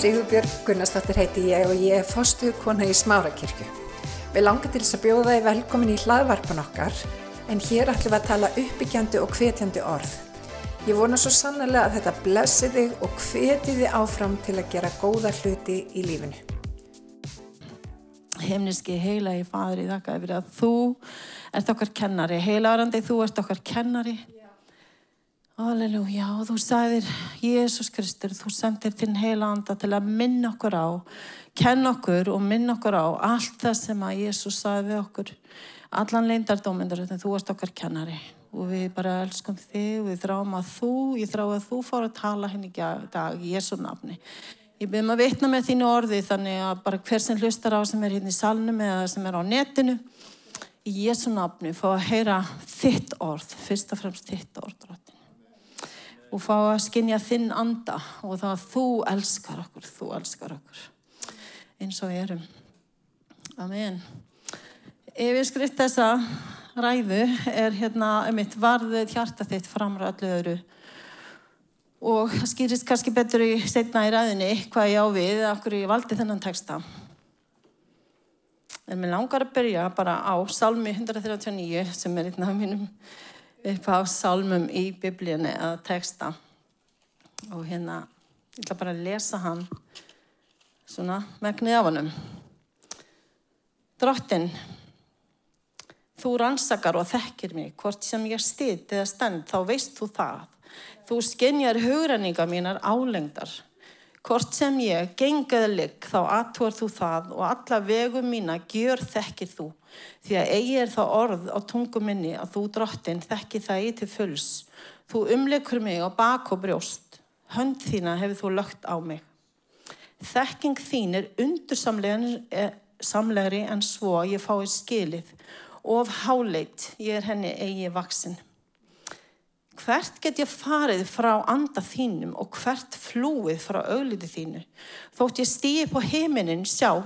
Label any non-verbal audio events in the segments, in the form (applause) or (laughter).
Sigurbjörg Gunnarsdóttir heiti ég og ég er fostuðkona í Smárakirkju. Við langar til þess að bjóða þið velkomin í hlaðvarpan okkar en hér ætlum við að tala uppbyggjandi og hvetjandi orð. Ég vona svo sannlega að þetta blessi þig og hveti þið áfram til að gera góða hluti í lífinu. Himniski heila í fadur í þakka yfir að þú ert okkar kennari. Heilarandi, þú ert okkar kennari. Halleluja, og þú sagðir, Jésús Kristur, þú sendir þinn heila anda til að minna okkur á, kenna okkur og minna okkur á allt það sem að Jésús sagði við okkur. Allan leindardómyndur, þú ert okkar kennari og við bara elskum þig við þráum að þú, ég þrá að þú fór að tala henni í dag í Jésu nafni. Ég byrjum að vitna með þínu orði þannig að bara hver sem hlustar á sem er hérna í salnum eða sem er á netinu í Jésu nafni fá að heyra þitt orð, fyrst og fremst þitt orð drottin. Og fá að skinja þinn anda og það að þú elskar okkur, þú elskar okkur eins og við erum. Amen. Ef ég skrift þessa ræðu er hérna um mitt varðið hjarta þitt framra öllu öðru og það skýrist kannski betur í setna í ræðinni hvað ég á við, okkur ég valdi þennan texta. En mér langar að byrja bara á Salmi 139 sem er einn af mínum upp á salmum í biblíunni að texta. Og hérna, ég ætla bara að lesa hann svona megnið af hannum. Drottin, þú rannsakar og þekkir mig, hvort sem ég stýtt eða stend, þá veist þú það. Þú skenjar hugrenninga mínar álengdar. Hvort sem ég gengaði ligg þá aðtúar þú það og alla vegum mína gjör þekkir þú. Því að eigi er það orð á tungum minni að þú drottin þekki það í til fulls. Þú umleikur mig á bak og brjóst. Hönd þína hefur þú lögt á mig. Þekking þín er undursamlegri en svo ég fái skilið. Of háleit ég er henni eigi vaksin hvert get ég farið frá anda þínum og hvert flúið frá augliti þínu. Þótt ég stýi på heiminin, sjá,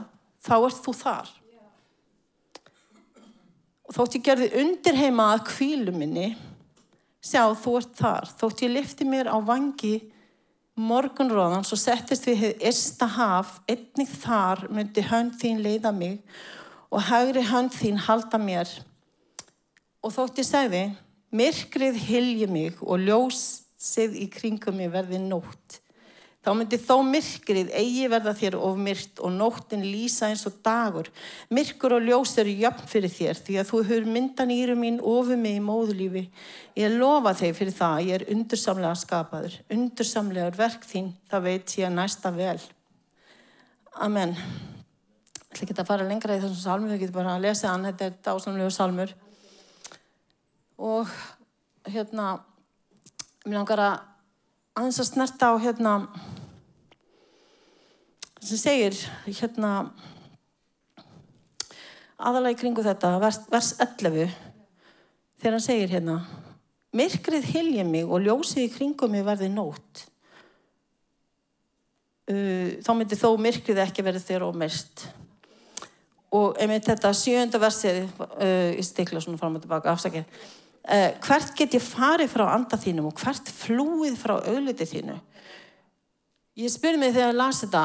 þá ert þú þar. Og þótt ég gerði undir heima að kvílu minni, sjá, þú ert þar. Þótt ég lifti mér á vangi morgunróðan, svo settist við hefði ersta haf, einnig þar myndi hönd þín leiða mig og haugri hönd þín halda mér. Og þótt ég segði, Myrkrið hilji mig og ljósið í kringum mig verði nótt. Þá myndi þó myrkrið eigi verða þér of myrt og nóttin lýsa eins og dagur. Myrkur og ljós eru jöfn fyrir þér því að þú hefur myndan írum mín ofið mig í móðulífi. Ég lofa þeir fyrir það að ég er undursamlega skapaður. Undursamlegar verk þín, það veit ég að næsta vel. Amen. Ég ætla ekki að fara lengra í þessum salmur, þau getur bara að lesa hann, þetta er dásamlegu salmur og hérna mér langar að aðeins að snerta á hérna sem segir hérna aðalega í kringu þetta vers, vers 11 þegar hann segir hérna myrkrið hilja mig og ljósið í kringum mig verði nótt. Uh, þá myndi þó myrkrið ekki verið þér ómyrst og einmitt þetta sjönda versið uh, í stikla svona fram og tilbaka afsakið Uh, hvert get ég farið frá anda þínum og hvert flúið frá auðliti þínu? Ég spyr mig þegar ég las þetta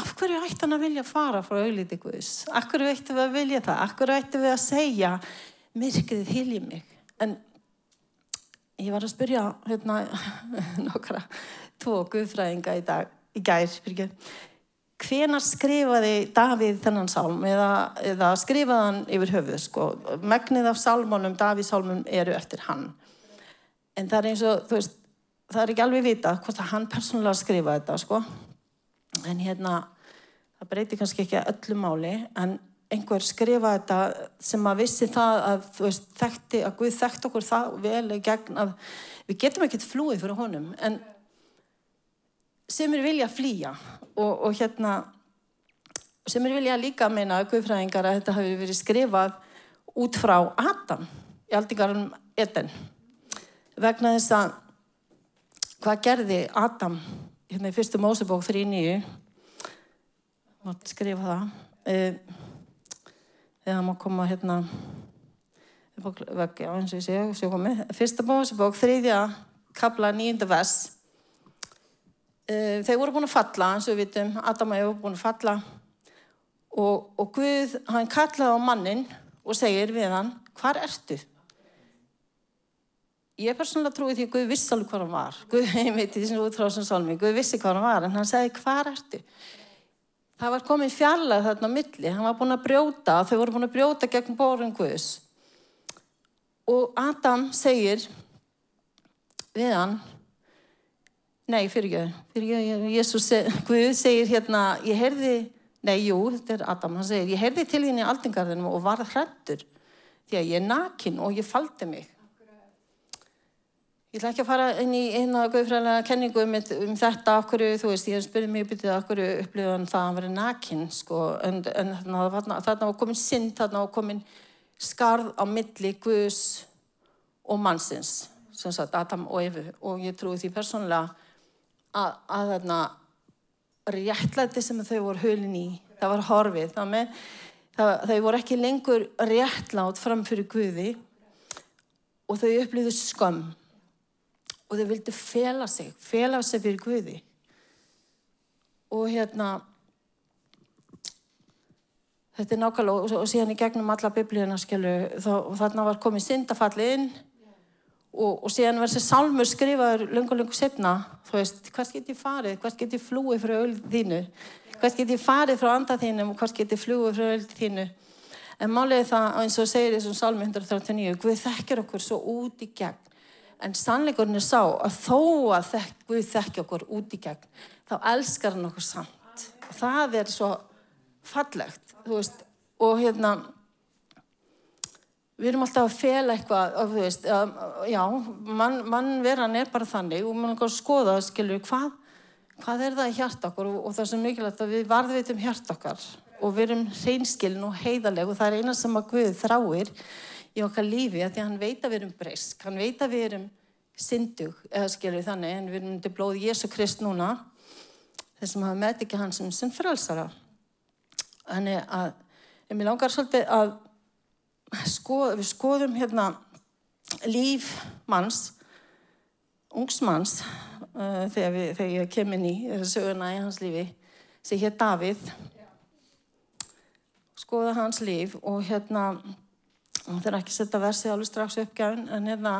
af hverju ætti hann að vilja fara frá auðliti Guðs? Af hverju ætti við að vilja það? Af hverju ætti við að segja myrkrið hilji mig? En ég var að spyrja hérna (laughs) nokkra tvo guðfræðinga í dag í gær, fyrir ekki hvena skrifaði Davíð þennan sálm eða, eða skrifaði hann yfir höfuð sko. megnið af sálmónum, Davíð sálmum eru eftir hann en það er eins og veist, það er ekki alveg vita hvort að hann persónulega skrifaði þetta sko. en hérna það breyti kannski ekki öllu máli en einhver skrifaði þetta sem að vissi það að veist, þekkti, að Guð þekkt okkur það vel gegn að við getum ekkert flúið fyrir honum en sem er vilja að flýja og, og hérna sem er vilja líka að meina guðfræðingar að þetta hafi verið skrifað út frá Adam í aldingarum eten vegna þess að hvað gerði Adam hérna í fyrstu Mósebók 3.9 mátt skrifa það eða það má koma hérna vekja eins og ég sé fyrsta Mósebók 3. kapla 9. vers þeir voru búin að falla, eins og við vitum, Adam og Eva voru búin að falla og, og Guð, hann kallaði á mannin og segir við hann, hvar ertu? Ég er persónulega trúið því að Guð vissi alveg hvað hann var. Guð, (laughs) ég veit því sem útráðsum sálmi, Guð vissi hvað hann var, en hann segi, hvar ertu? Það var komið fjallag þarna á milli, hann var búin að brjóta, þau voru búin að brjóta gegn bórun Guðs. Og Adam segir við hann, nei, fyrir ekki, fyrir ekki, Jésús, Guð segir hérna, ég heyrði, nei, jú, þetta er Adam, hann segir, ég heyrði til þín í aldingarðinum og var hrættur því að ég er nakin og ég faldi mig. Ég ætla ekki að fara inn í eina guðfræðilega kenningu um, um þetta, okkur, þú veist, ég spurði mjög byttið okkur upplifan það að hann verið nakinn, sko, en, en þarna var komin synd, þarna var komin skarð á milli Guðs og mannsins, sem sagt Adam og Efu, og ég trúi því persónulega að, að þarna réttlæti sem þau voru hulin í, það var horfið, það, þau voru ekki lengur réttlátt fram fyrir Guði og þau upplifðu skömm og þau vildi fela sig, fela sig fyrir Guði. Og hérna, þetta er nákvæmlega, og, og síðan í gegnum alla biblíuna, skilju, og þarna var komið syndafalli inn og, og síðan var þessi sálmur skrifaður lungu, lungu setna, þú veist, hvert get ég farið, hvert get ég flúið frá öll þínu, hvert get ég farið frá andað þínum og hvert get ég flúið frá öll þínu. En málið það, eins og segir þessum sálmi 139, Guð þekkir okkur svo út í gegn. En sannleikurinn er sá að þó að þekk, Guð þekki okkur út í gegn, þá elskar hann okkur samt. Og það er svo fallegt, þú veist, og hérna, við erum alltaf að fela eitthvað, þú veist, að, já, mann man veran er bara þannig og mann kan skoða, skilur, hvað, hvað er það í hjart okkur og, og það er svo mikilvægt að við varðvitum hjart okkar og við erum hreinskilin og heiðaleg og það er eina sem að Guð þráir í okkar lífi að því að hann veit að við erum breysk, hann veit að við erum syndug, eða skilur þannig, en við erum til blóði Jésu Krist núna, þessum hafa með ekki hann sem sem frelsara. Þannig að, ég langar svolítið að skoð, við skoðum hérna líf manns, ungsmanns, uh, þegar, við, þegar ég kem inn í söguna í hans lífi, sem hér Davíð, skoða hans líf og hérna það er ekki að setja versið alveg strax uppgjáðin en hérna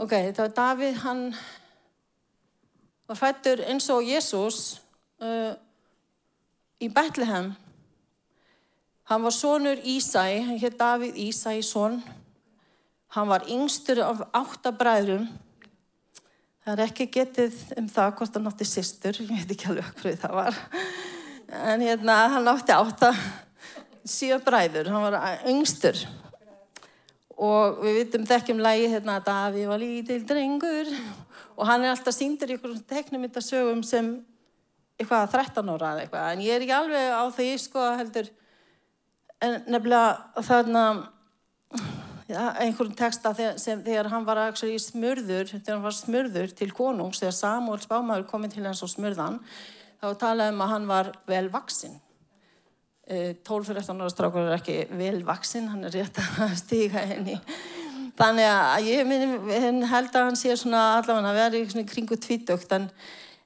ok, þetta var Davíð hann var fættur eins og Jésús uh, í Betlehem hann var sonur Ísæ hann hétt Davíð Ísæsson hann var yngstur af áttabræðrum það er ekki getið um það hvort hann átti sýstur ég veit ekki alveg hverju það var. En hérna hann átti átta síðan bræður, hann var yngstur. Og við vitum þekkjum lægi hérna að Daví var lítill drengur. Og hann er alltaf síndur í einhverjum teknumyndasögum sem eitthvað 13 ára eða eitthvað. En ég er ekki alveg á því sko heldur en nefnilega þarna ja, einhverjum texta sem þegar hann var í smörður þegar hann var smörður til konungs þegar Samuel spámaður komið til hans og smörðan þá talaðum um að hann var vel vaksinn 12-13 ára strákur er ekki vel vaksinn, hann er rétt að stíka henni. Þannig að ég minn, held að hann sé svona allavega að vera í kringu tvítökt en,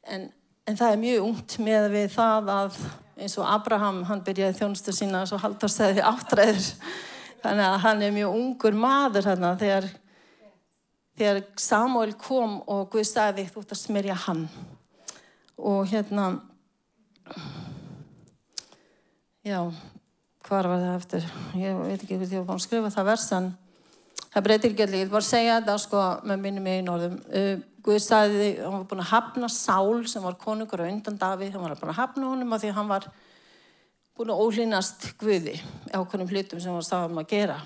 en, en það er mjög ungt með við það að eins og Abraham, hann byrjaði þjónustu sína og haldarstæði áttræður. Þannig að hann er mjög ungur maður hérna þegar, þegar Samuel kom og Guð sagði þú ert að smyrja hann. Og hérna Já, hvað var það eftir? Ég veit ekki hvort ég var búin að skrifa það versan. Það breytir ekki allir. Ég vil bara segja þetta sko með minnum í norðum. Uh, Guð sagði, hann var búin að hafna Sál sem var konungur á undan Davíð. Hann var búin að hafna honum af því hann var búin að ólínast Guði á konum hlutum sem hann var stáðum að gera.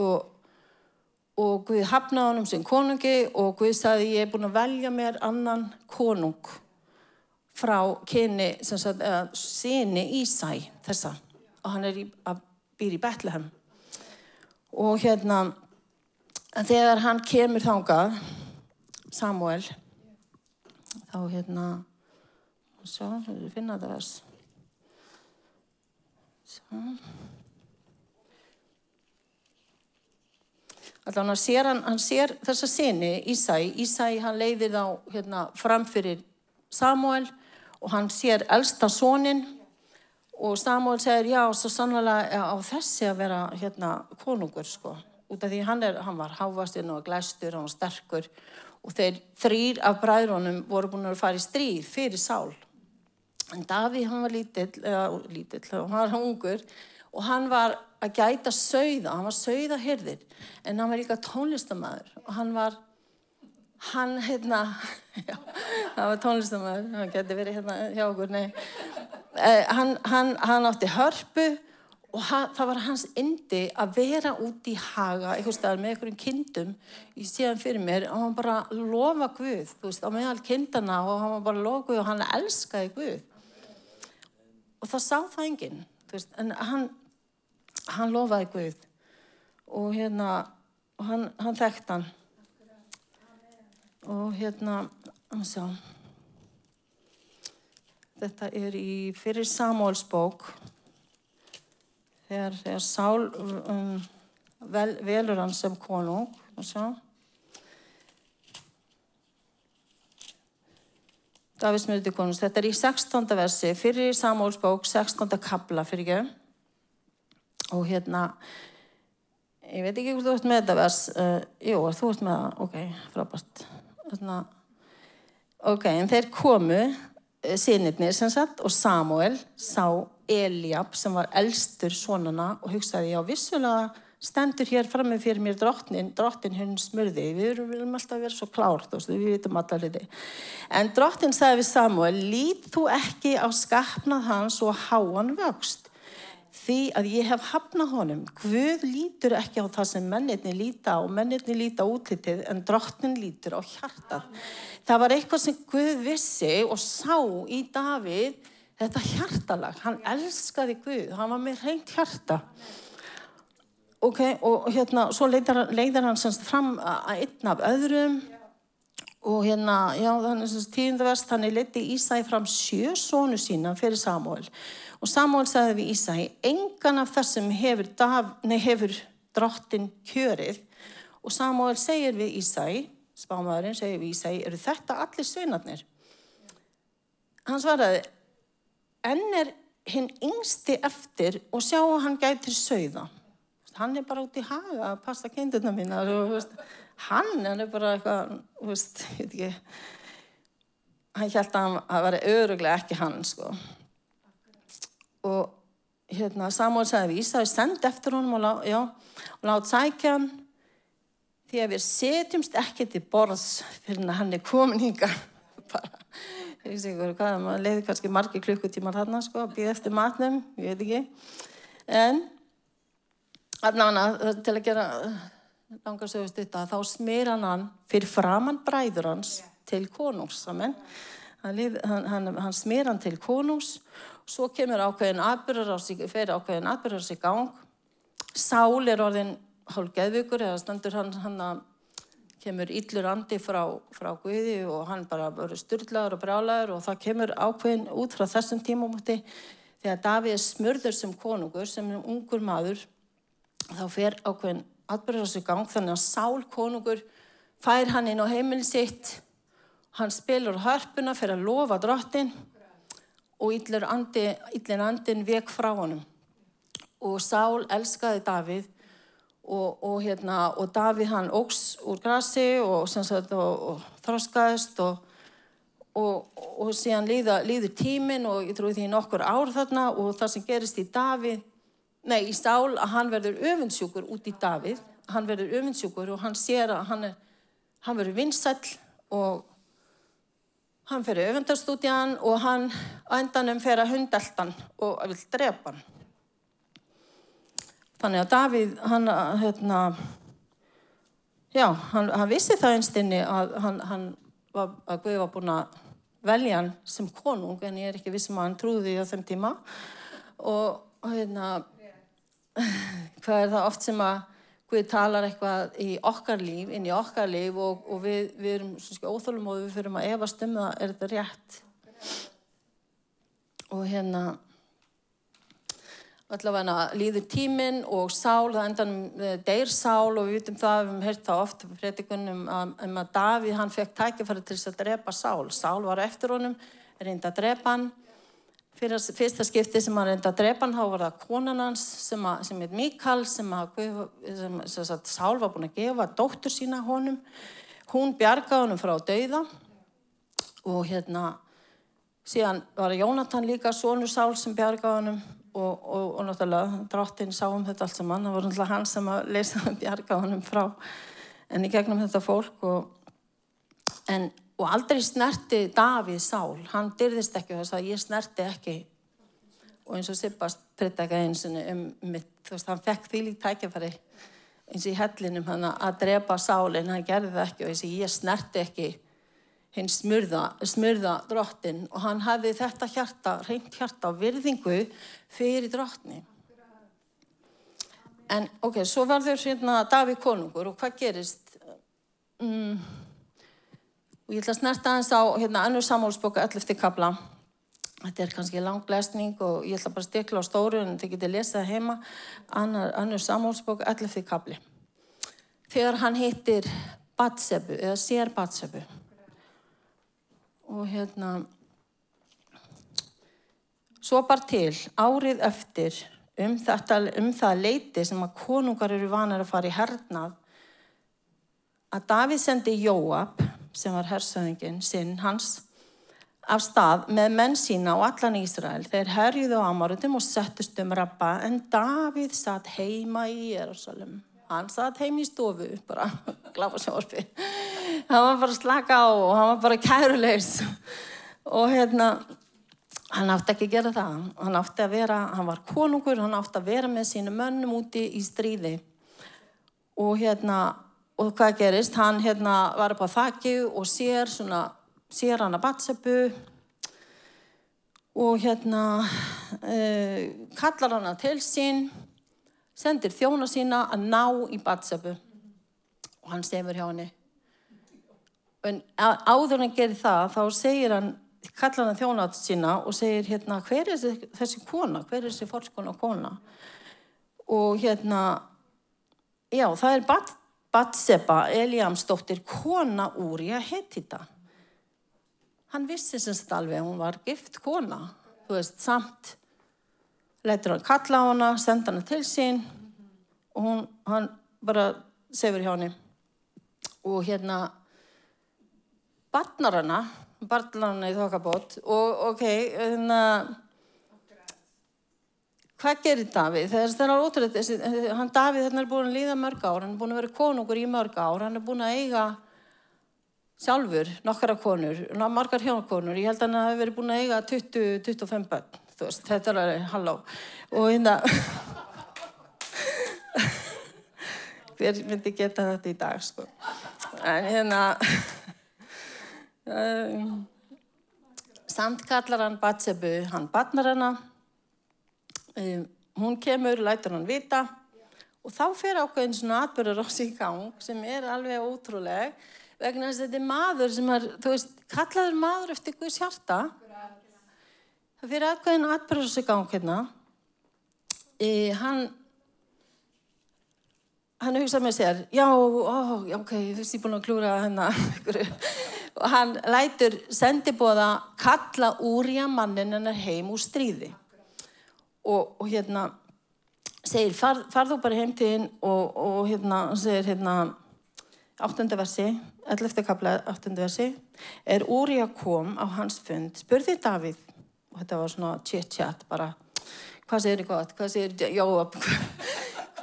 Og, og Guð hafnaði honum sem konungi og Guð sagði, ég er búin að velja mér annan konung frá kyni, sem sagt, uh, síni Ísæ þessa og hann er í, að býr í Betlehem og hérna þegar hann kemur þangað Samuel þá hérna svo, finna það vers. Svo hann sér, hann, hann sér þessa sinni, Ísæ, Ísæ hann leiðir þá hérna, framfyrir Samuel og hann sér elsta sónin og Samuel segir já, svo sannlega á þessi að vera hérna konungur sko. Út af því hann, er, hann var hávastinn og glæstur, var sterkur og þeir þrýr af bræðrónum voru búin að fara í stríð fyrir Sál. En Daví hann var lítill, eða lítill, hann var ungur. Og hann var að gæta sögða, hann var sögðahyrðir en hann var líka tónlistamæður og hann var, hann hérna, (laughs) já, hann var tónlistamæður, hann geti verið hérna hjá okkur, nei, eh, hann, hann, hann átti hörpu og það var hans indi að vera út í haga, eitthvað staðar með einhverjum kindum í síðan fyrir mér. Og hann bara lofa Guð, veist, á meðal kindana og hann bara lofa Guð og hann elskaði Guð. Og það sá það enginn, veist, en hann hann lofaði Guð. Og hérna og hann, hann þekkt hann. Og hérna sá. Þetta er í fyrir Samúlsbók þegar, þegar Sál um, vel, velur hann sem konung og svo Davís mjöndi konungs, þetta er í 16. versi fyrir Samúlsbók 16. kabla fyrir ekki og hérna ég veit ekki hvort þú ert með þetta vers uh, jú, þú ert með það, ok, frábært hérna ok, en þeir komu uh, sinirnir sem sagt og Samuel sá Eliab sem var elstur sonana og hugsaði já vissulega stendur hér frammi fyrir mér drottin, drottin hún smurði, við viljum alltaf vera svo klárt og við vitum alltaf hluti. En drottin sagði við Samuel lít þú ekki á skapnað hans og háan vöxt? Því að ég hef hafnað honum. Guð lítur ekki á það sem mennirni líta og mennirni líta útlitið en drottin lítur á hjartað. Það var eitthvað sem Guð vissi og sá í Davíð þetta hjartalag, hann elskaði Guð, hann var með reynd hjarta. Ok, og hérna svo leiðar, leiðar hann semst fram að einn af öðrum og hérna, já, þannig semst tíundavest, þannig leiti Ísæði fram sjö sónu sína fyrir Samuel og Samuel sagði við Ísæði, engan af þessum hefur, hefur drottin kjörið. Og Samuel segir við Ísæði, spámaðurinn segir við Ísæði, eru þetta allir sveinarnir? Hann svaraði, enn er hinn yngsti eftir og sjá að hann gætir sögða. Hann er bara út í haga að passa kindurna mína. Hann, er bara eitthvað, veist, ekki, hann held að hann var öruglega ekki hann, sko. Og hérna, Samuel sagði við Ísæði, send eftir honum og, lá, já, og lát sækja hann því að við setjumst ekki til borðs fyrir hann er komin hinga. (laughs) bara ég veist ekki hvað, maður leiði kannski margi klukkutímar þarna sko, að býða eftir matnum, ég veit ekki. En, allavega, til að gera langar sögust þetta, þá smýr hann fyrir framann bræður hans til konungs, saman. Hann, hann, hann smýr hann til konungs, svo kemur ákveðin atbyrjar á sig, fer ákveðin atbyrjar á sig gang. Sál er orðin hálf geðvíkur, eða standur hann hann að kemur yllur andi frá, frá Guði og hann bara verður styrlaður og brálaður og það kemur ákveðin út frá þessum tímumóti þegar Davíð er smörður sem konungur, sem er ungur maður þá fer ákveðin atbyrðast í gang þannig að Sál konungur fær hann inn á heimil sitt. Hann spilur hörpuna fyrir að lofa drottin og yllur andi, andin vek frá honum. Og Sál elskaði Davíð og, og, hérna, og Daví hann ógs úr grassi og, og þroskaðist og síðan líða, líður tímin og ég trúi því nokkur ár þarna og það sem gerist í Daví nei, í Sál að hann verður öfundsjúkur út í Davíð. Hann verður öfundsjúkur og hann sér að hann, er, hann verður vinsæll og hann fer í hann og hann á endanum fer að hundeltan og vil drepa hann Þannig að Davíð, hann, hérna, já, hann, hann vissi það einstinni að, hann, hann var, að Guði var búin að velja hann sem konung en ég er ekki vissum að hann trúði á þeim tíma og, hérna, hvað er það oft sem að Guði talar eitthvað í okkar líf, inn í okkar líf og, og við, við erum óþólum og við fyrir að efast um það, er þetta rétt? Og hérna, allavega líður tíminn og sál, það endan deyr sál og við vitum það, við hefum heyrt það oft um, um að Davíð hann fekk tækifæri til þess að drepa sál. Sál var eftir honum, reynda að drepa hann. Fyrir fyrsta skipti sem hann reynda að drepa hann, þá var það konan hans sem, að, sem heit Míkal sem, að, sem, sem að sál var búin að gefa dóttur sína honum. Hún bjargaði honum frá dauða og hérna síðan var Jónatan líka sonur sál sem bjargaði honum og, og, og náttúrulega dráttinn sá um þetta allt saman. Það voru náttúrulega hann sem að leysa (laughs) um bjarga honum frá en í gegnum þetta fólk og, en, og aldrei snerti Davíð sál. Hann dyrðist ekki þess að ég snerti ekki. Og eins og Sippast prittaka eins um mitt, þú veist, hann fekk því líkt tækjafæri eins og í hellinum hann að drepa sálinn, hann gerði það ekki og eins og ég snerti ekki hinn smurða, smurða drottin og hann hafði þetta hjarta, reynd hjarta á virðingu fyrir drottni. En ok, svo var þau hérna Daví konungur og hvað gerist? Mm, og ég ætla að snerta aðeins á hérna annur samhólsboka 11. kabla. Þetta er kannski lang lesning og ég ætla bara að stikla á stóru en þið getið lesað heima. Annar, annur samhólsboka 11. kabli. Þegar hann hittir Batsebu eða sér Batsebu og hérna svo bara til árið eftir um, þetta, um það leiti sem að konungar eru vanar að fara í hernað að Davíð sendi Jóab sem var hersöðingin sinn hans af stað með menn sína og allan Ísrael. Þeir herjuðu á Amarutum og settust um rappa en Davíð satt heima í Jérúsalem hann satt heim í stofu bara (laughs) glápa sjórfi hann var bara slaka á og hann var bara kærulegs og hérna hann átti ekki að gera það. Hann átti að vera, hann var konungur hann átti að vera með sínu mönnum úti í stríði. Og hérna og hvað gerist, hann hérna var upp á þakki og sér svona sér hann að batsepu og hérna uh, kallar hann til sín sendir þjóna sína að ná í Batsebu og hann sefur hjá henni en áður hann gerir það þá segir hann kallar hann þjóna sína og segir hérna hver er þessi, kona? Hver er þessi fórskona kona? Og hérna já það er Bat, Batseba Eliamsdóttir kona úr að heti þetta hann vissi semst alveg hún var gift kona. Þú veist samt lætur hann kalla á hana, senda hana til sín og hún, hann bara sefur hjá henni. Og hérna barnar hana barnar hana í þokkabót og ok, hérna hvað gerir Davíð? þegar það er ótrúlega hann Davíð hérna er búin að líða mörg ár hann er búin að vera konungur í mörg ár hann er búin að eiga sjálfur nokkara konur, margar hjónakonur. Ég held að hann hafi verið búin að eiga 20-25 börn þú veist, þetta er halló. Og hérna (laughs) hver myndi geta þetta í dag sko? En hérna um, samt kallar hann Batsebu, hann batnar hana um, hún kemur, lætur hann vita og þá fer ákveðin svona atbyrður ás í gang sem er alveg ótrúleg vegna þess að þetta er maður sem er, þú veist, kallaður maður eftir Guðs hjarta Það fyrir aðkvæðin atbyrður sig gang hérna. E, hann, hann hugsaði með sér, já, ó, ok, þú veist ég búin að klúra hérna. Og hann lætur sendibóða kalla úrja mannin hennar heim úr stríði. Og, og hérna segir, far, far þú bara heim til hinn og, og hérna, segir hérna, áttundaversi, 11. kapla áttundaversi, er úrja kom á hans fund, spurði Davíð, og þetta var svona chit-chat bara hvað segir þið gott, hvað þið jóab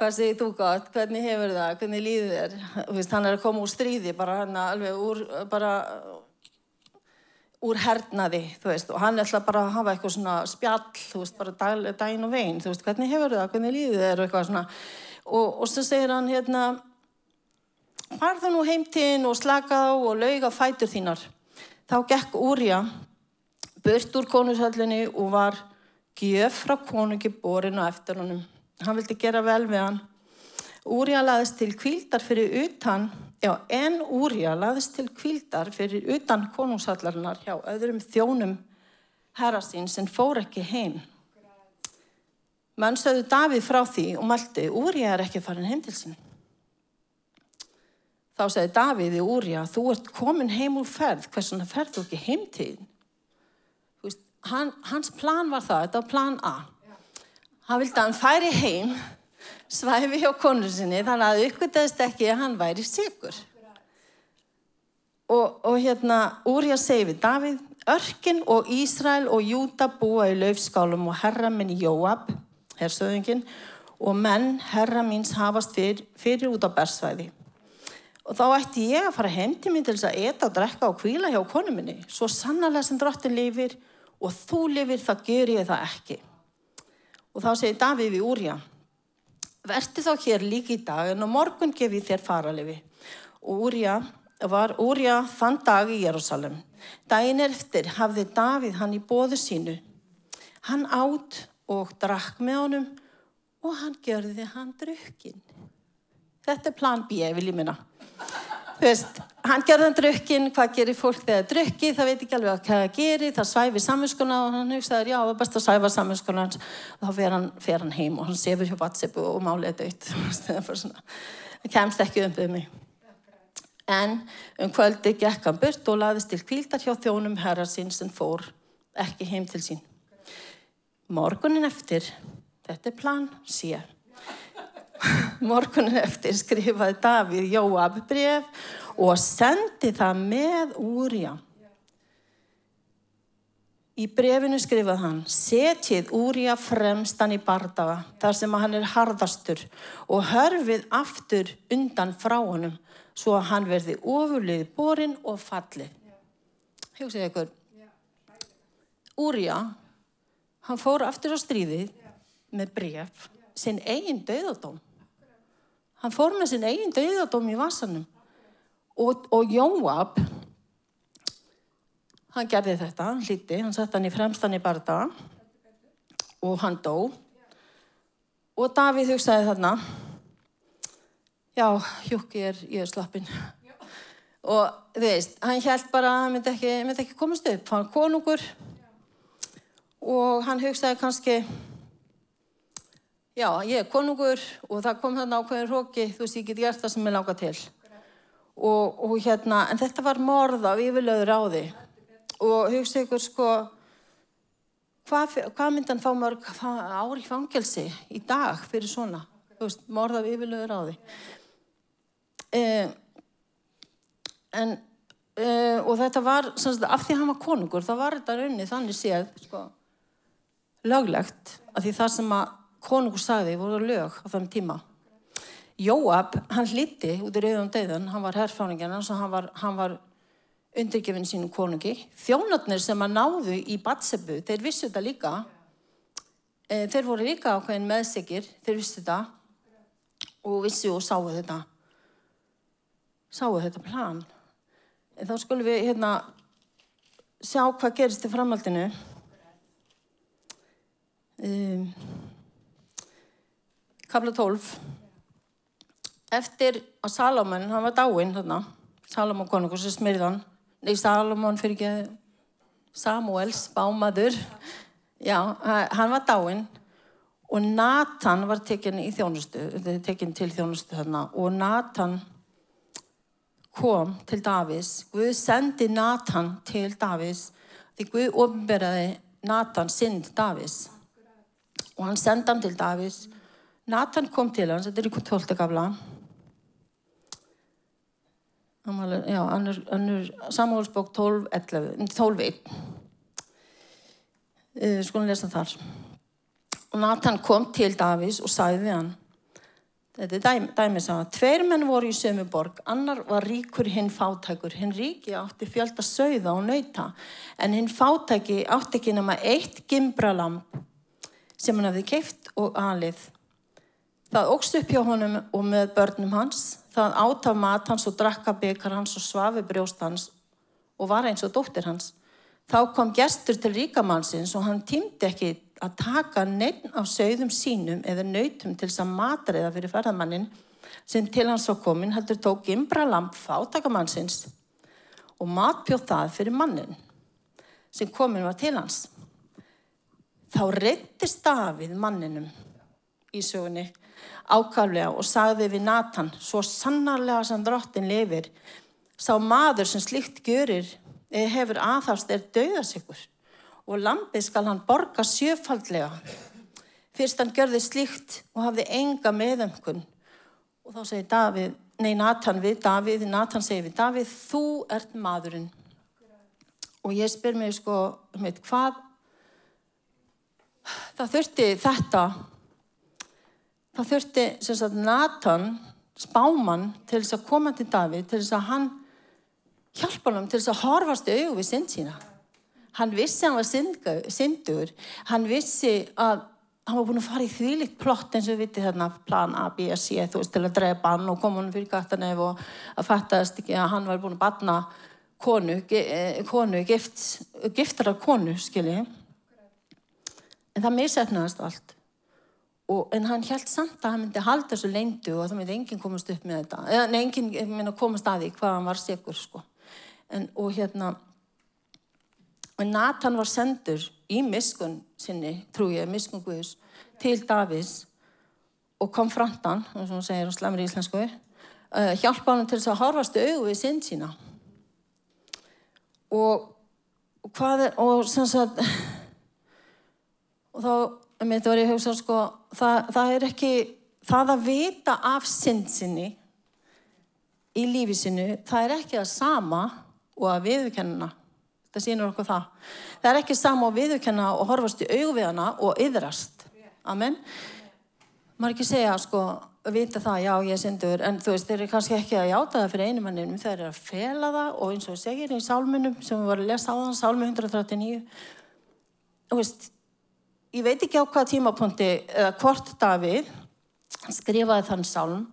hvað segir þú gott, hvernig hefur það? Hvernig líður þér? Veist, hann er að koma úr stríði bara hann alveg úr bara úr hernaði veist, og hann ætla bara að hafa eitthvað svona spjall þú veist, bara dag, daginn og veginn þú veist, hvernig hefur það, hvernig líður þér? Eitthvað svona. Og, og svo segir hann hérna farðu nú heimtinn og slaka á og lauga fætur þínar. Þá gekk Úrja burt úr konurshöllinni og var gjöf frá konungi borin og eftir honum. Hann vildi gera vel við hann. Úrja laðist til kvíldar fyrir utan, já en Úrja laðist til kvíldar fyrir utan konungshallarinnar hjá öðrum þjónum herra sín sem fór ekki heim. Menn stöðu Davíð frá því og mælti, Úrija er ekki farin heim til sín. Þá segði Davíð í Úrija, þú ert komin heim úr ferð, hversuna ferð þú ekki heim til þín? Veist, hann, hans plan var það, þetta var plan A. Hann vildi að hann færi heim, svæfi hjá konu sinni, þannig að uppgötaðist ekki að hann væri sigur. Og, og hérna, Úrija segi við Davíð, Örkin og Ísrael og Júta búa í laufskálum og herra minn Jóab, hersöðingin, og menn herra míns hafast fyr, fyrir út á bersvæði. Og þá ætti ég að fara heim til mín til þess að eta og drekka og kvíla hjá konu minni. Svo sannarlega sem drottin lifir og þú lifir það ger ég það ekki. Og þá segir Davíð við Úrja, verði þá hér líka í dag en á morgun gef ég þér faralifi. Og Úrja var Úrja þann dag í Jérúsalem. Dæin eftir hafði Davíð hann í bóðu sínu. Hann átt og drakk með honum og hann gjörði hann drukkin. Þetta er plan B, vil ég minna. Veist, hann gerði hann drukkin, hvað gerir fólk þegar drukki, það veit ekki alveg hvað það gerir, það svæfi saminskona og hann hugsaður, já, það er best að svæfa saminskona og þá fer hann, fer hann heim og hann sefur hjá WhatsApp og málið döytt. (laughs) það kemst ekki um þau mig. En um kvöldi gekk hann burt og laðist til kvíldar hjá þjónum herra sín sem fór ekki heim til sín. Morgunin eftir, þetta er plan, sé. (laughs) Morgunin eftir skrifaði Davíð Jóab bref og sendi það með úrja. Í brefinu skrifaði hann, setjið úrja fremstan í bardaga þar sem hann er harðastur og hörfið aftur undan frá honum svo að hann verði ofurlið borin og falli. Hjóksið ykkur, Úrija, hann fór aftur á stríðið með bref, sinn eigin döðadóm. Hann fór með sinn eigin döðadóm í vasanum og, og Jóab, hann gerði þetta, hann hlíti, hann sett hann í fremstan í barda og hann dó og Davíð hugsaði þarna, já, Júki er, ég er slappin. Og þú veist, hann held bara hann myndi ekki, myndi ekki komast upp. Hann konungur og hann hugsaði kannski, já, ég er konungur og það kom þarna ákveðin róki, þú veist, ég get gert það sem ég láka til. Og, og hérna, en þetta var morð af yfirlöður á því. Og hugsaði ykkur, sko, hvað, myndi hann fá mörg ári fangelsi í dag fyrir svona? Þú veist, morð af yfirlöður á því. Eh, en, eh, og þetta var sagt, af því hann var konungur þá var þetta raunni þannig séð sko, löglegt af því það sem að konungur sagði voru lög á þann tíma. Jóab, hann hliti út í rauðan döðan, hann var herrfáningin hann var, hann var undirgefin sínum konungi. Þjónatnir sem að náðu í Batsebu þeir vissu þetta líka. E, þeir voru líka ákveðin meðsikir þeir vissu þetta. Og vissu og sáu þetta. Sáu þetta plan. En þá skulum við hérna sjá hvað gerist í framhaldinu. Um, Kabla 12. Eftir að Salomon, hann var dáinn þarna, Salomon konungur sem smyrðan, nei Salomon fyrir ekki Samuels, bámaður, já, hann var dáinn og Nathan var tekinn í þjónustu, tekinn til þjónustu þarna. Og Nathan kom til Davís, Guð sendi Nathan til Davís því Guð ofnberaði Nathan sinn til Davís og hann sendi hann til Davís Nathan kom til hans, þetta er í 12. gafla samhólsbók 12.1 12, uh, skulum lesa þar og Nathan kom til Davís og sagði við hann Þetta er dæmi, dæmis að tveir menn voru í sömu borg, annar var ríkur hinn fátækur. Hinn ríki átti fjölda sögða og nöyta, en hinn fátæki átti ekki nema eitt gimbralamp sem hann hefði keift og alið. Það ógst upp hjá honum og með börnum hans, það átt af mat hans og drakka byggar hans og svafi brjóst hans og var eins og dóttir hans. Þá kom gestur til ríkamannsins og hann týmdi ekki að taka neitt af sögðum sínum eða nautum til þess að matreiða fyrir ferðamannin sem til hans var komin heldur tók imbra lamp fátakamannsins og matbjóð það fyrir mannin sem komin var til hans. Þá reyttist Davíð manninum í sögunni ákaflega og sagði við Nathan svo sannarlega sem drottin lifir sá maður sem slikt görir hefur aðhafst er dauðasikur og lampið skal hann borga sjöfaldlega. Fyrst hann görði slikt og hafði enga meðömkun. Og þá segir Davíð nei Nathan við Davíð Nathan segir við Davíð þú ert maðurinn. Og ég spyr mig sko heit, hvað það þurfti þetta það þurfti sagt, Nathan spáman til þess að koma til Davíð til þess að hann hjálpa hann til þess að horfast auðvið við synd sína. Hann vissi að hann var syndur. Hann vissi að hann var búin að fara í þvílitt plott eins og við vitið þarna plan A, B, C veist til að drepa hann og koma hann fyrir gattanef og að fattast ekki að hann var búin að batna konu, eh, konu gift, giftara konu skilji. En það misefnaðist allt og, en hann held samt að hann myndi halda þessu leindu og það myndi enginn komast upp með þetta. Nei, enginn myndi komast að því hvað hann var sikur sko. En, og hérna og Nathan var sendur í miskun sinni, trú ég, miskun Guðus til Davís og kom framtan, og hún segir á slemri íslensku uh, hjálpa hann til þess að horfastu auðu við sinn sína. Og, og hvað er og sem sagt (laughs) og þá, um þetta var ég að hugsa sko, það, það er ekki það að vita af sinn sinni í lífi sinu, það er ekki það sama og að viðkennina það sínur okkur það. Það er ekki sama á viðurkenna og horfast í augviðana og yðrast. Amen. Maður ekki segja, sko, vita það, já, ég syndur, en þú veist, þeir eru kannski ekki að játa það fyrir einu manninum, þeir eru að fela það og eins og segir í sálmunum sem við varum að lesa á þann, sálmu 139, þú veist, ég veit ekki á hvað tímapunkti eða hvort Davíð skrifaði þann sálm,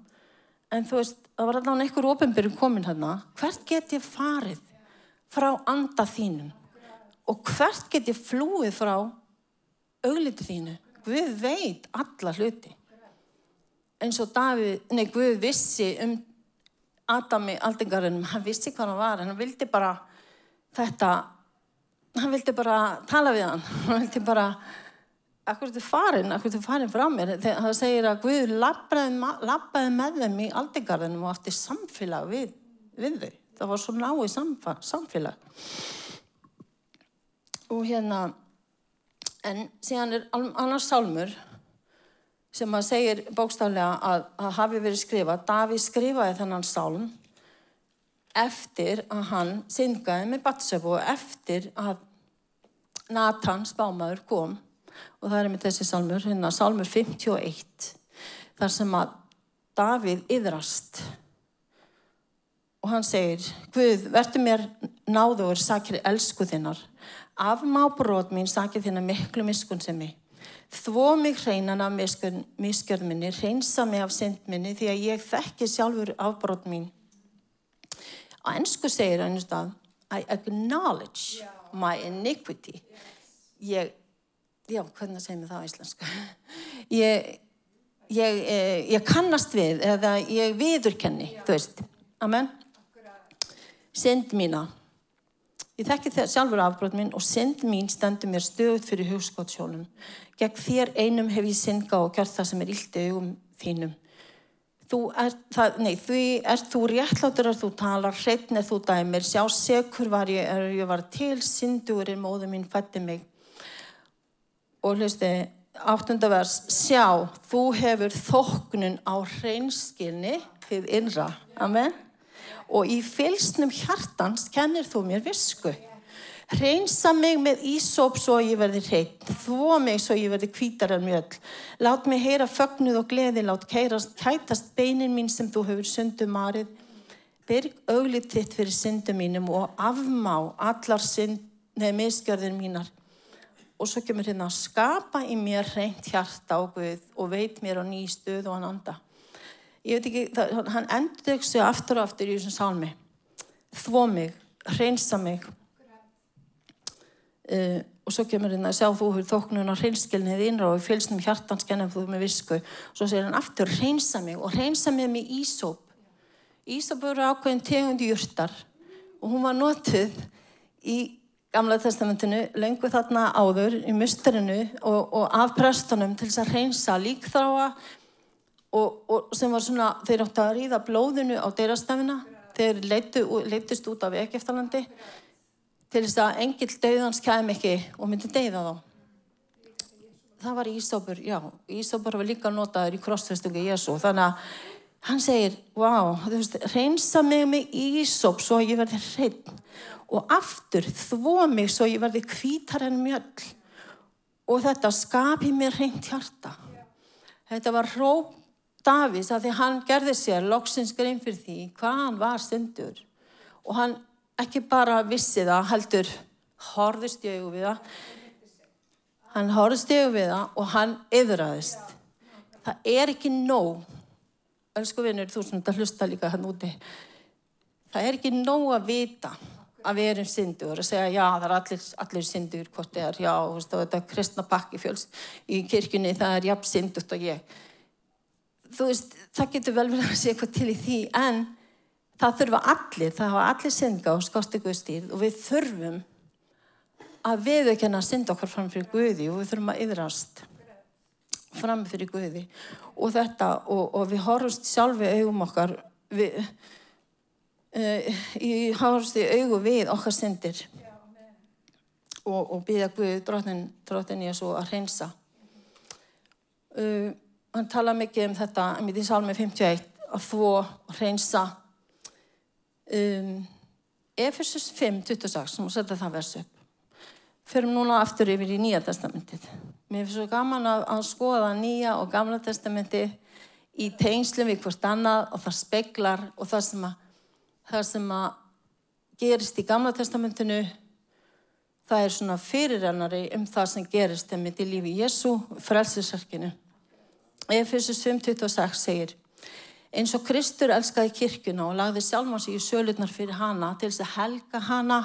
en þú veist, það var allavega einhver ofinbyrjum komin hérna, hvert get ég farið frá anda þínum? Og hvert get ég flúið frá augliti þínu? Guð veit alla hluti. Eins og Davíð, nei Guð vissi um Adami aldingarinn hann vissi hvað hann var, hann vildi bara þetta hann vildi bara tala við hann. Hann vildi bara Akkur þetta farin, akkur þetta farin frá mér? Það segir að Guð lappaði með þeim í aldingarðinum og átti samfélag við, við þau. Það var svo náið samfélag. Og hérna en síðan er annars sálmur sem að segir bókstaflega að, að hafi verið skrifað. Daví skrifaði þennan sálm eftir að hann syngaði með Batsöfu og eftir að Nathan spámaður kom og það er með þessi sálmur hérna sálmur 51 þar sem að Davíð yðrast og hann segir Guð, verður mér náður sakir elsku þinnar. Afmá brot mín sakir þinnar miklu miskun sem mig þvó mig hreinan af miskjörn minni hreinsa mig af synd minni því að ég þekki sjálfur afbrot mín. Á ennsku segir hann stað I acknowledge my iniquity. Ég já, hvernig segir mér það á íslensku ég, ég, ég, ég kannast við eða ég viðurkenni, yeah. þú veist amen synd mína. Ég þekki það sjálfur afbrot minn og synd mín stendur mér stöðut fyrir hugskottsjónum. Gegn þér einum hef ég synga og gjört það sem er ílt í augum þínum. Þú er, það, nei, því er þú réttlátur að þú talar, hreitn er þú dæmir, sjá sekur var ég, er ég var til, syndur er móðu mín fætti mig. Og hlusti, áttundavers, sjá, þú hefur þóknun á hreinskilni, þið innra, amen og í fylsnum hjartans kennir þú mér visku. Hreinsa mig með ísóp svo ég verði hreitt, þvó mig svo ég verði kvítar en mjöll. Lát mig heyra fögnuð og gleði, lát kærast, kætast beinin mín sem þú hefur sundum marið. Byrg auglið þitt fyrir syndum mínum og afmá allar synd, neð miskjörðin mínar. Og svo kemur hérna að skapa í mér hreint hjarta á Guð og veit mér á ný stuð og hann anda. Ég veit ekki, það, hann endur sig aftur og aftur í þessum sálmi þvó mig, hreinsa mig. Uh, og svo kemur hérna að sjá þú hefur þóknun á hreinskilnið innra og fylgsnum hjartanskennum þú með visku. Og svo segir hann aftur hreinsa mig og hreinsa mig með ísóp ísóp eru ákveðin tegund júrtar og hún var notuð í gamla testamentinu, lengu þarna áður í musterinu og, og af prestunum til þess að reynsa líkþráa og, og sem var svona, þeir áttu að ríða blóðinu á deyrastafina, þeir leytist út af Egeftalandi til þess að engil döðans kem ekki og myndi deyða þá. Það var Ísópur, já, Ísópur var líka notaður í krossfestungi Jésu, þannig að hann segir, wow, þú veist, reynsa mig með Ísóp svo ég verði hreinn og aftur þvó mig svo ég verði kvítar en mjöll. Og þetta skapi mér hreint hjarta. Þetta var hróp Davís að því hann gerði sér loksins grein fyrir því hvað hann var stundur. Og hann ekki bara vissi það, heldur horðist augu við það. Hann horðist augu við það og hann yfirraðist það er ekki nóg elsku vinnur, þú sem þetta hlusta líka hann úti. Það er ekki nóg að vita að við erum syndur og segja já það er allir, allir syndur hvort það er. Já veist, þetta er kristna pakki fjöls í kirkjunni það er jafn syndut og ég. Þú veist, það getur vel verið að segja eitthvað til í því, en það þurfa allir, það hafa allir synda og skást ykkur stýrð og við þurfum að við ekki að synda okkar fram fyrir Guði og við þurfum að yðrast fram fyrir Guði. Og þetta, og, og við horfumst sjálfi augum okkar við, uh, í horfumst í augu við okkar syndir. Og, og býða Guði drottin, í þessu að reynsa uh, hann tala mikið um þetta í salmi 51 að þvó og reynsa um, Efesus 5, 26 sem setja það versu upp. Fyrir núna aftur yfir í Nýja testamentið mér finnst svo gaman að, að skoða Nýja og Gamla testamentið í tengslum við hvort annað og það speglar og það sem að það sem að gerist í Gamla testamentinu það er svona fyrirrennari um það sem gerist þeim í lífi Jésu frelsisarkinu Efesus 5.26 segir eins og Kristur elskaði kirkuna og lagði sjálfan sig í sölurnar fyrir hana til þess að helga hana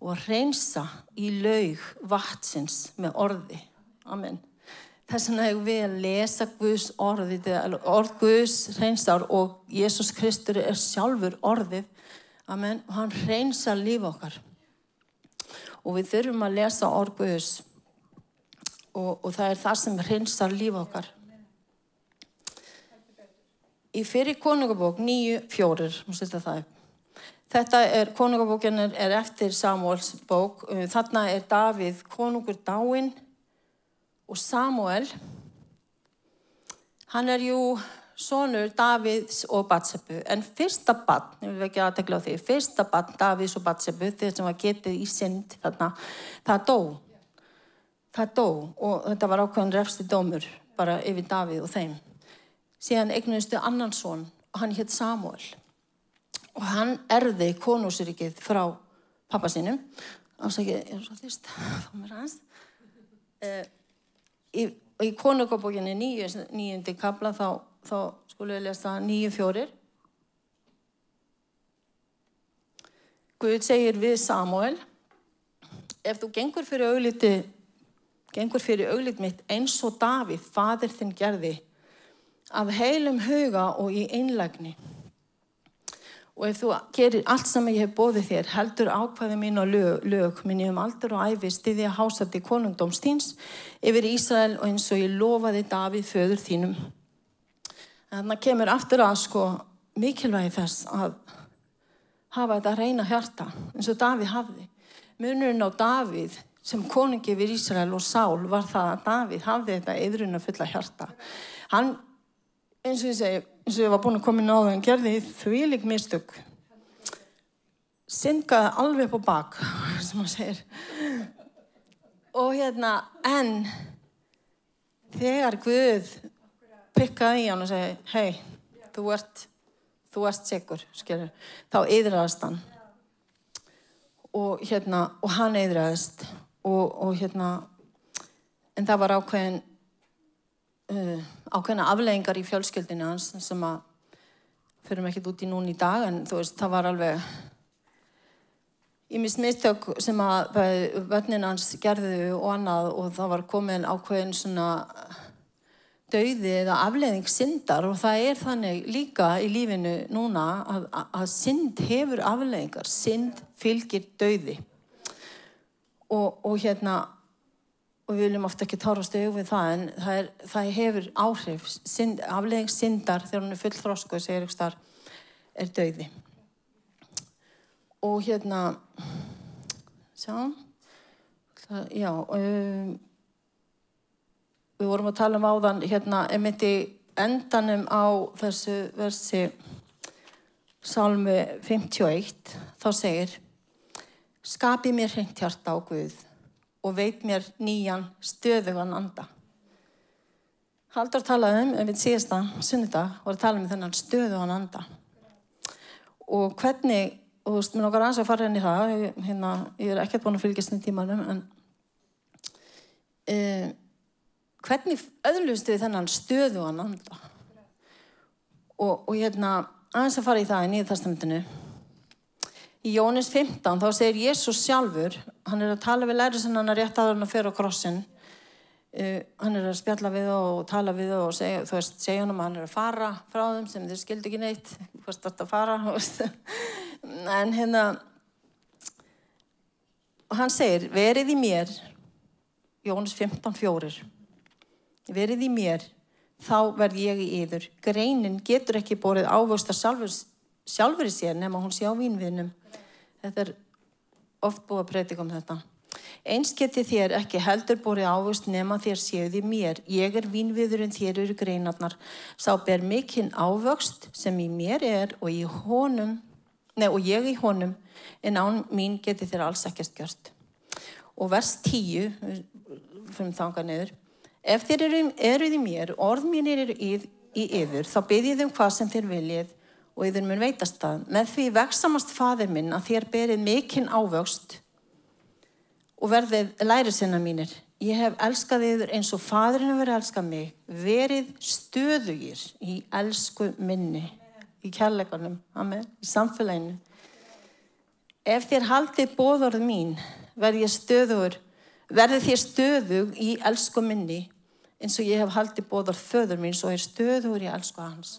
og reynsa í laug vatsins með orði. Amen. Þess vegna hefur við að lesa Guðs orði, orð Guðs reynsar og Jésús Kristur er sjálfur orðið. Amen. Og hann reynsa líf okkar. Og við þurfum að lesa orð Guðs og, og það er það sem reynsar líf okkar í fyrir konungabók nýju fjórir, þetta er, konungabókin er eftir Samuels bók, þarna er Davíð konungur dáinn og Samuel, hann er jú sonur Davíðs og Batsebu, en fyrsta bann, ég vil ekki aðtegla á því, fyrsta bann Davíðs og Batsebu, þeir sem var getið í synd þarna, það dó, það dó og þetta var ákveðin refsti dómur bara yfir Davíð og þeim. Síðan eignustu annan son og hann hétt Samuel og hann erði konúsrikið frá pappa sínum. Ásækið, ég er svo þýst þá mér aðeins. Uh, í, í konungabókinni nýjundi kabla þá, þá skulum við lesa nýju fjórir Guð segir við Samuel ef þú gengur fyrir augliti gengur fyrir auglit mitt eins og Davíð, fadir þinn gerði af heilum huga og í einlægni. Og ef þú gerir allt sem ég hef bóðið þér, heldur ákvæði mín og lög, lög minn ég um aldur og æfi stiði að hásandi konungdómstíns yfir Ísrael og eins og ég lofaði Davíð föður þínum. Þannig að kemur aftur að sko mikilvægi þess að hafa þetta reyna hjarta eins og Davíð hafði. Munurinn á Davíð sem konungi yfir Ísrael og Sál var það að Davíð hafði þetta eðruna fulla hjarta. Hann eins og ég segi, eins og ég var búin að koma inn á það en gerði því lík mistök. Syngaði alveg på bak (laughs) sem maður segir. Og hérna en þegar Guð pikkaði í hann og segi hei, þú ert þú ert sigur, skilur þá yðræðast hann. Og hérna, og hann yðræðast og, og hérna en það var ákveðin uh, ákveðna afleggingar í fjölskyldinu hans sem að fyrir mig ekkert út í núni í dag en þú veist það var alveg ég mist mistök sem að vönnin hans gerðu og annað og það var komin ákveðin svona dauði eða aflegging syndar og það er þannig líka í lífinu núna að, að synd hefur afleggingar synd fylgir dauði. Og, og hérna og við viljum ofta ekki tárast auðvitað það en það, er, það hefur áhrif. Synd, aflegging syndar þegar hún er full þrósku segir ykkur starf er döiði og hérna sjá það, já um, við vorum að tala um áðan hérna, emitti endanum á þessu versi Salmi 51 þá segir skapi mér hreint hjarta á Guð og veit mér nýjan stöðugan anda. Haldur talaði um, ef við síðast að sunnudag, voru að tala um þennan stöðugan anda. Og hvernig, og þú veist, mér nokkar aðeins að fara henni það, hérna, ég er ekkert búin að fylgjast í tímanum, en uh, hvernig öðlustu við þennan stöðugan anda? Og, og hérna, aðeins að fara í það í nýðu testamentinu, Í Jónis 15 þá segir Jésús sjálfur, hann er að tala við lærisennan að rétt aður hann að fyrir á krossin, uh, hann er að spjalla við og tala við og segja, þú veist, segja hann að hann er að fara frá þeim sem þeir skildi ekki neitt, (laughs) hvort þetta að fara, (laughs) en hérna, hann segir, verið í mér, Jónis 15.4, verið í mér, þá verð ég í yður, greinin getur ekki borið ávöxt að sjálfur, sjálfur í sér nema hún sé á vínviðnum Þetta er oft búið að breytika um þetta. Eins geti þér ekki heldur búið ávust nema þér séuði mér. Ég er vínviðurinn þér eru greinarnar. Sá ber mikinn ávöxt sem í mér er og, í honum, nei, og ég í honum en án mín geti þér alls ekkert gjört. Og vers 10, fyrir þanga niður. Ef þér eru, eruð í mér, orð mín eru í yfir, þá byrjið um hvað sem þér viljið og yfir mun veitast það. Með því veksamast fadir minn að þér berið mikinn ávöxt og verðið læri sinna mínir. Ég hef elskað yfir eins og fadurinn hefur elskað mig. Verið stöðugir í elsku minni, í kærleikanum, amen, í samfélaginu. Ef þér haldið bóðorð mín, verð ég stöður, verði þér stöðug í elsku minni eins og ég hef haldið bóðorð föður mín, svo er stöður í elsku hans.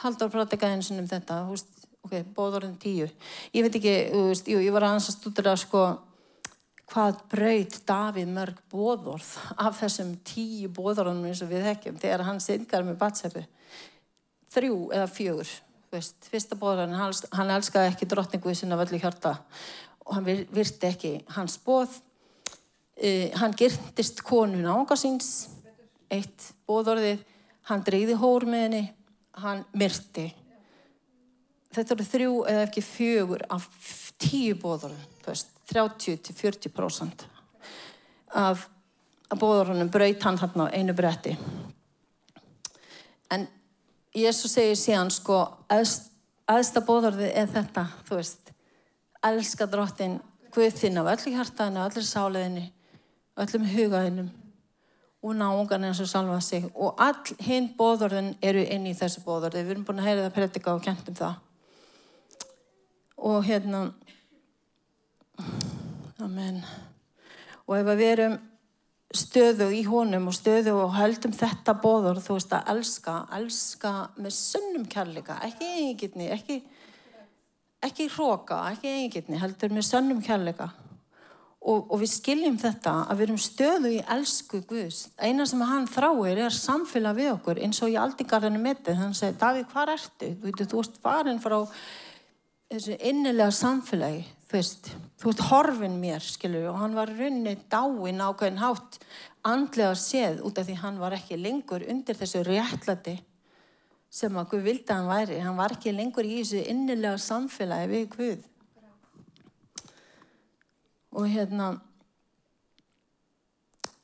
Haldur pratikaði eins og um þetta, húst, ok, bóðorðin tíu. Ég veit ekki, húst, jú, ég var að stúdra sko hvað braut Davíð mörg bóðorð af þessum tíu bóðorðunum eins og við þekkjum þegar hann syngar með batseppu. Þrjú eða fjögur, veist, fyrsta bóðorðin, hann, elskaði ekki drottningu í sinna völlu hjarta og hann virti ekki hans bóð. Uh, hann girtist konun ánga síns, eitt bóðorðið, hann dreyði hór með henni hann myrti. Þetta eru þrjú eða ekki fjögur af tíu bóðurum 30-40% af, bóðurunum braut hann hann á einu bretti. En Jésu segir síðan sko aðsta bóðurði er þetta þú veist elska drottin Guð þinn af öllu hjartaðinu, öllu sáleðinu öllum hugaðinum og náungan eins og salva sig. Og all hinn bóðorðin eru inn í þessu bóðorði við erum búin að heyra það predika og kentum það. Og hérna amen. Og ef við erum stöðu í honum og stöðu og höldum þetta bóðorð þú veist að elska elska með sunnum kærleika ekki eigingittni ekki, ekki hróka, ekki eigingittni heldur með sunnum kærleika Og, og við skiljum þetta að við erum stöðu í elsku Guðs. Eina sem hann þráir er samfélag við okkur eins og í aldingarðinu mitti. Þannig að Davík, hvað ertu? Þú veit, þú ert farin frá þessu innilega samfélagi. Þú veist, þú ert horfin mér, skilju, og hann var runni dáin ákveðin hátt andlega séð út af því hann var ekki lengur undir þessu réttlati sem að Guð vildi að hann væri. Hann var ekki lengur í þessu innilega samfélagi við Guð og hérna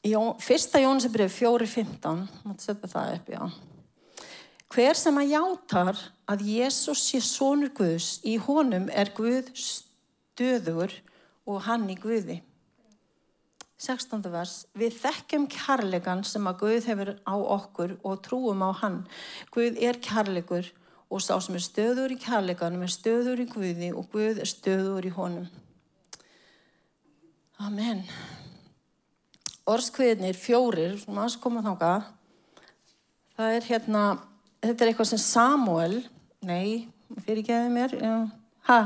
Jó, fyrsta Jónsebrið 4.15 mútti setja það upp, já. Hver sem að játar að Jésús sé sonur Guðs í honum er Guð stöður og hann í Guði. 16. vers. Við þekkjum kærleikan sem að Guð hefur á okkur og trúum á hann. Guð er kærleikur og sá sem er stöður í kærleikanum er stöður í Guði og Guð er stöður í honum Amen. Orskviðnir fjórir, sem aðeins koma þánga, það er hérna, þetta er eitthvað sem Samuel, nei, fyrir ekki aðeins mér, ha,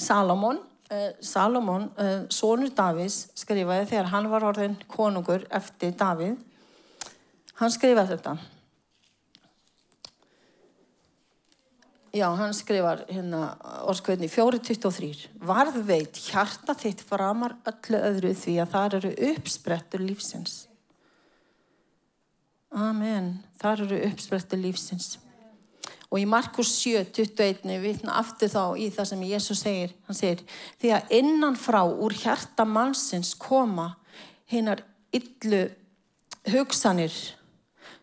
Salomon, uh, Salomón, uh, sonur Davís, skrifaði þegar hann var orðin konungur eftir Davíð. Hann skrifaði þetta. Já, hann skrifar hérna orðskveitni 4.23 Varð veit hjarta þitt framar öllu öðru því að það eru uppsprettur lífsins. Amen. Það eru uppsprettur lífsins. Og í Markus 7.21 vitna aftur þá í það sem Jésús segir. Hann segir, því að innanfrá úr hjarta mannsins koma hinnar yllu hugsanir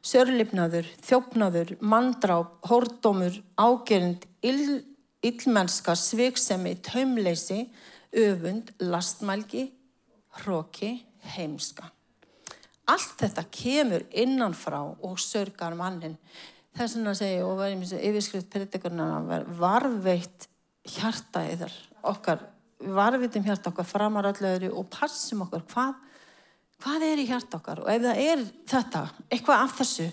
sörlifnaður, þjófnaður, mandráp, hórdómur, ágerind, ill, illmennska, sviksemi, taumleysi, öfund, lastmælgi, hróki, heimska. Allt þetta kemur innanfrá og sörgar mannin. Þess vegna segja, og verðum eins og yfirskrift predikurnana, varveitt hjarta yðar okkar, varveitum hjarta okkar framar allöðru og passum okkar hvað hvað er í hjart okkar? Og ef það er þetta, eitthvað af þessu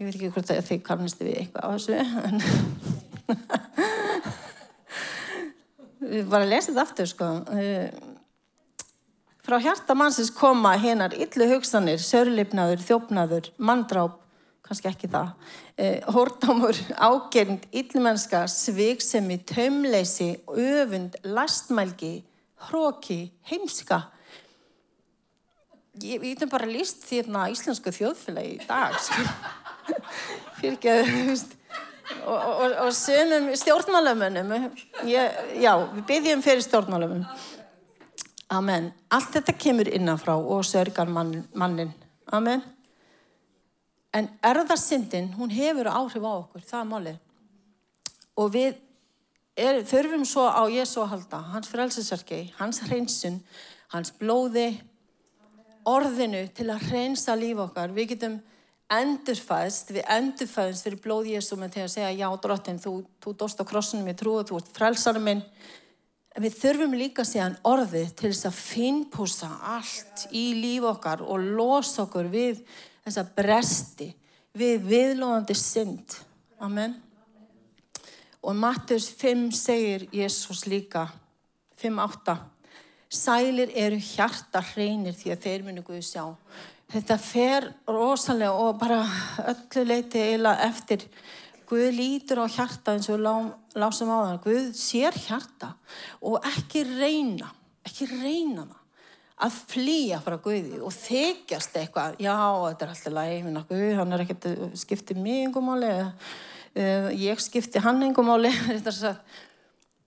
ég veit ekki hvort þið kannist við eitthvað af þessu við bara lesum þetta aftur sko. Frá hjarta mannsins koma hinnar yllu hugsanir, sörlipnaður, þjófnaður manndráp, kannski ekki það. Hórdámur, ágerind illmennska, sviksemi taumleysi, öfund lastmælgi, hróki heimska ég veitum bara líst því að íslensku þjóðfélagi í dag fyrir ekki að og, og, og sönum stjórnmálamönnum já, við byggjum fyrir stjórnmálamönnum Amen. Allt þetta kemur innanfrá og sörgar mann, mannin. Amen. En erðarsindin, hún hefur áhrif á okkur, það er málið. Og við er, þurfum svo á Jésu að halda, hans frelsesarki, hans hreinsun, hans blóði, orðinu til að hreinsa líf okkar. Við getum endurfæðst, við endurfæðst fyrir blóð Jésu með því að segja já drottin, þú, þú dóst á krossunum, ég trúi, þú ert frelsarum minn. En við þurfum líka segja orðið til þess að finnpúsa allt í líf okkar og losa okkur við þessa bresti, við viðlóðandi synd. Amen. Og Mattius 5 segir Jésús líka, 5.8 sælir eru hjarta hreinir því að þeir munu Guði sjá. Þetta fer rosalega og bara öllu leiti eiginlega eftir Guð lítur á hjarta eins og lásum á það. Guð sér hjarta og ekki reyna, ekki reyna það að flýja frá Guði og þykjast eitthvað, já þetta er alltaf læg, Guð hann er ekkert skiptið mig einhverjum áli, ég skipti hann einhverjum áli, (laughs) þetta er svo að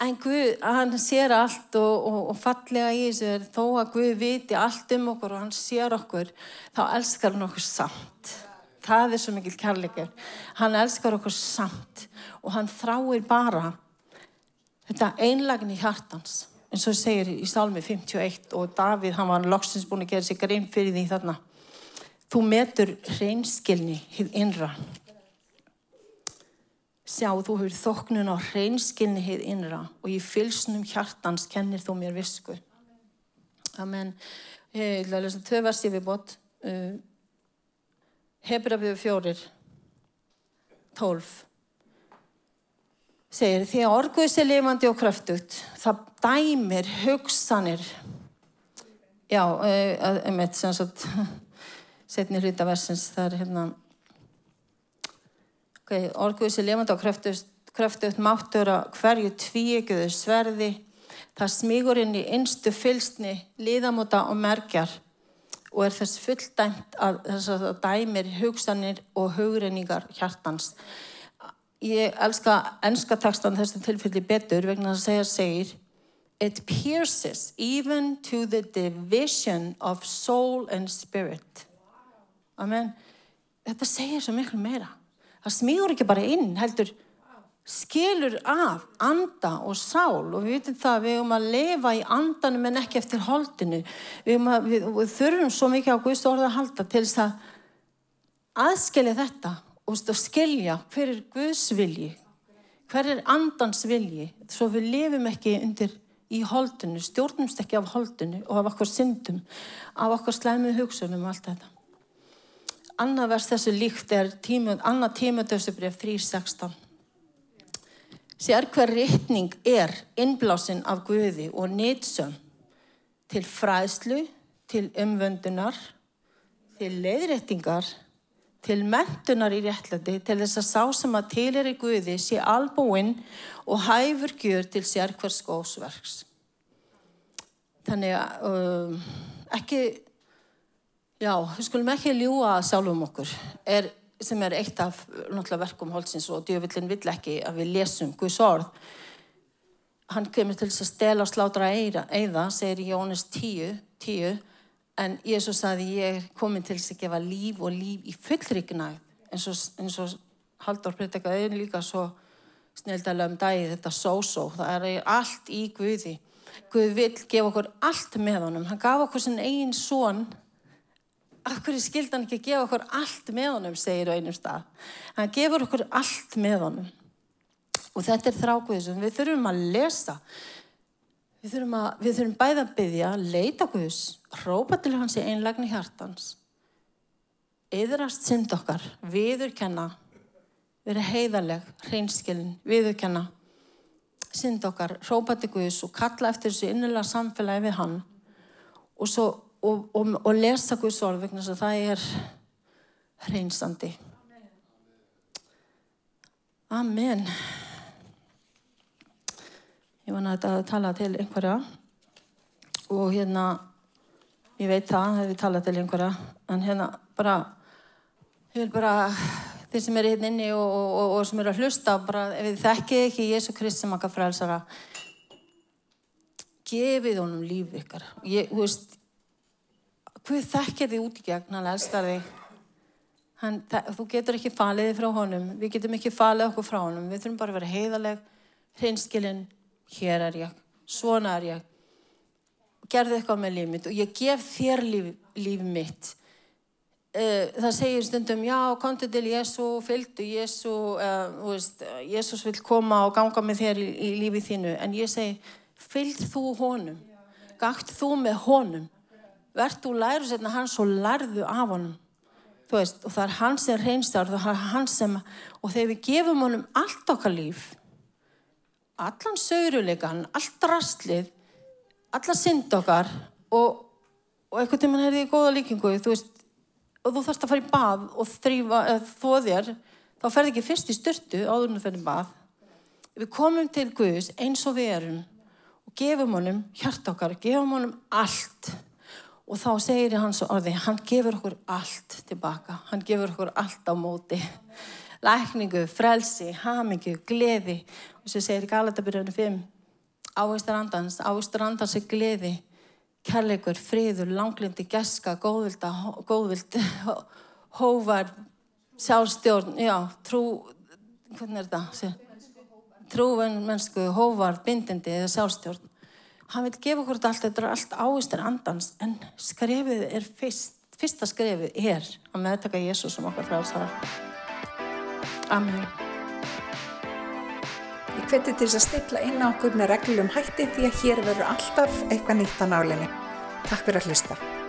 En Guð, hann sér allt og, og, og fallega í þessu þó að Guð viti allt um okkur og hann sér okkur, þá elskar hann okkur samt. Það er svo mikil kærleikur. Hann elskar okkur samt og hann þráir bara þetta einlagin í hjartans. En svo segir í Salmi 51 og Davíð, hann var loksins búin að gera sig grein fyrir því þarna. Þú metur reynskilni hinn innra. Sjá, þú hefur þoknun á hreinskilni heið innra og í fylsnum hjartans kennir þú mér visku. Amen. Ég ætla að lesa tvö versi við bót. Uh, Hebrafið fjórir, tólf. Segir, því að orguðs er lifandi og kröftugt, það dæmir hugsanir. Já, um eitt sem sagt, (laughs) setni hluta versins, það er hérna, Okay, Orguðs er lefandi á kröftuðt máttur að hverju tvíeguðu sverði. Það smígur inn í einstu fylsni, líðamóta og merkjar og er þess fulldæmt að þess að það dæmir hugsanir og hugreiningar hjartans. Ég elska ennska tekstan þessum tilfelli betur vegna að segja segir It pierces even to the division of soul and spirit. Amen. Þetta segir svo miklu meira það smígur ekki bara inn, heldur skilur af anda og sál. Og við veitum það við höfum að lefa í andanum en ekki eftir holdinu. Við, að, við, við þurfum svo mikið á Guðs orða að halda til þess að aðskilja þetta og skilja hver er Guðs vilji hver er andans vilji. Svo við lifum ekki undir í holdinu, stjórnumst ekki af holdinu og af okkur syndum af okkur slæmið hugsunum og allt þetta annað vers þessu líkt er tíma, annað tímatöðsubref 3.16 Sér hver rittning er innblásinn af Guði og nýtsum til fræðslu, til umvöndunar, til leiðréttingar, til mentunar í réttlæti, til þess að sá sem að til er í Guði sé albúinn og hæfur gjör til sér hver skósverks. Þannig að um, ekki, já, við skulum ekki ljúa sjálfum okkur, er, sem er eitt af verkum holdsins og djöfillin vill ekki að við lesum Guðs orð. Hann kemur til þess að stela og slátra eiða, segir Jónis 10, 10, en Jésús saði ég er komin til þess að gefa líf og líf í fullriknæð, eins og, og Haldur Prittekaði líka svo snildalega um dagi þetta sósó, það er allt í Guði. Guð vil gefa okkur allt með honum. Hann gaf okkur sinn eigin són. Af hverju skildi hann ekki að gefa okkur allt með honum, segir á einum stað. Hann gefur okkur allt með honum. Og þetta er þrákuðis og við þurfum að lesa. Við þurfum, að, við þurfum bæða að byggja, leita Guðs, rópa til hans í einlegni hjartans, yðrast synd okkar, viðurkenna, vera heiðaleg, hreinskilin, viðurkenna synd okkar, hrópa til Guðs og kalla eftir þessu innilega samfélagi við hann og, svo, og, og, og lesa Guðs orð vegna þess að það er hreinsandi. Amen. Ég nægt að tala til einhverja og hérna, ég veit það, hefur talað til einhverja, en hérna bara, ég vil bara þeir sem eru hérna inni og, og, og sem eru að hlusta bara, ef þið þekkið ekki Jésu Krist sem okkar frælsara gefið honum líf ykkar ég, veist hvað þekkir þið út í gegn hann elskar þig. Hann, þú getur ekki falið þið frá honum. Við getum ekki falið okkur frá honum. Við þurfum bara að vera heiðaleg hreinskilinn, hér er ég. Svona er ég. Gerði eitthvað með líf mitt. Og ég gef þér líf, líf mitt. Uh, það segir stundum, já, konti til Jésu, fylgdu Jésu, uh, Jésús vil koma og ganga með þér í, í lífið þínu, en ég segi, fylg þú honum, gakt þú með honum, verð þú læru setna hans og lærðu af honum, veist, og það er hans sem reynstar, það er hans sem, og þegar við gefum honum allt okkar líf, allan sauruleikan, allt rastlið, alla synd okkar, og, og eitthvað til mann er því góða líkingu, þú veist, og þú þarfst að fara í bað og þrýfa, þó þér, þá ferð ekki fyrst í styrtu áður en þú ferð í bað. Við komum til Guðs eins og við erum og gefum honum hjart okkar, gefum honum allt og þá segir hans orði, hann gefur okkur allt tilbaka, hann gefur okkur allt á móti. Lækningu, frelsi, hamingu, gleði og sem segir í Galataburðinu 5, áherstur andans, áherstur andans er gleði kærleikur, friður, langlindi, geska, góðvilda, góðvild, (laughs) hóvar, sjálfstjórn, já, trú, hvernig er þetta? Trúven, mennsku, hóvar, bindindi eða sjálfstjórn. Hann vil gefa okkur allt, þetta er allt ávistir andans, en skrefið er fyrst, fyrsta skrefið er að meðtaka Jésús sem okkar frálsar. Amen. Ég hveti til þess að stilla inn á okkur með reglum hætti því að hér verður alltaf eitthvað nýtt á nálinni. Takk fyrir að hlusta.